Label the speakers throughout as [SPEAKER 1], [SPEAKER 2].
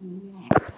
[SPEAKER 1] điện.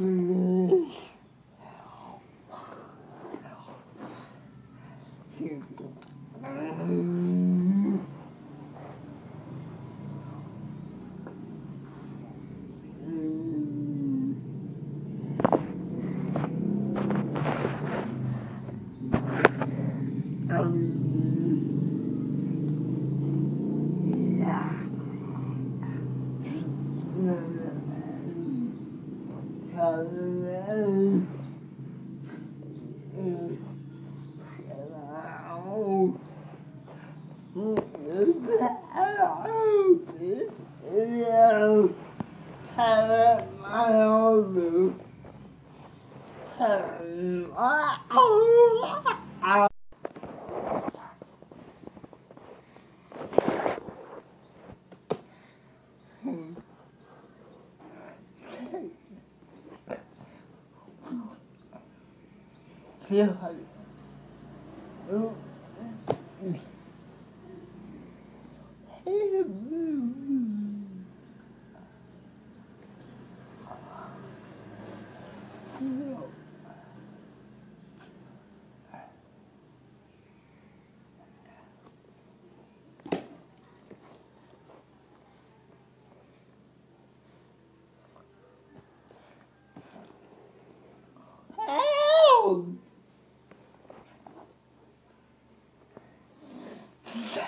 [SPEAKER 1] Mm-hmm. you. Um, Hallelujah. Yeah. Oh.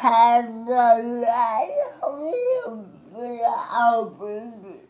[SPEAKER 1] have the light of the open.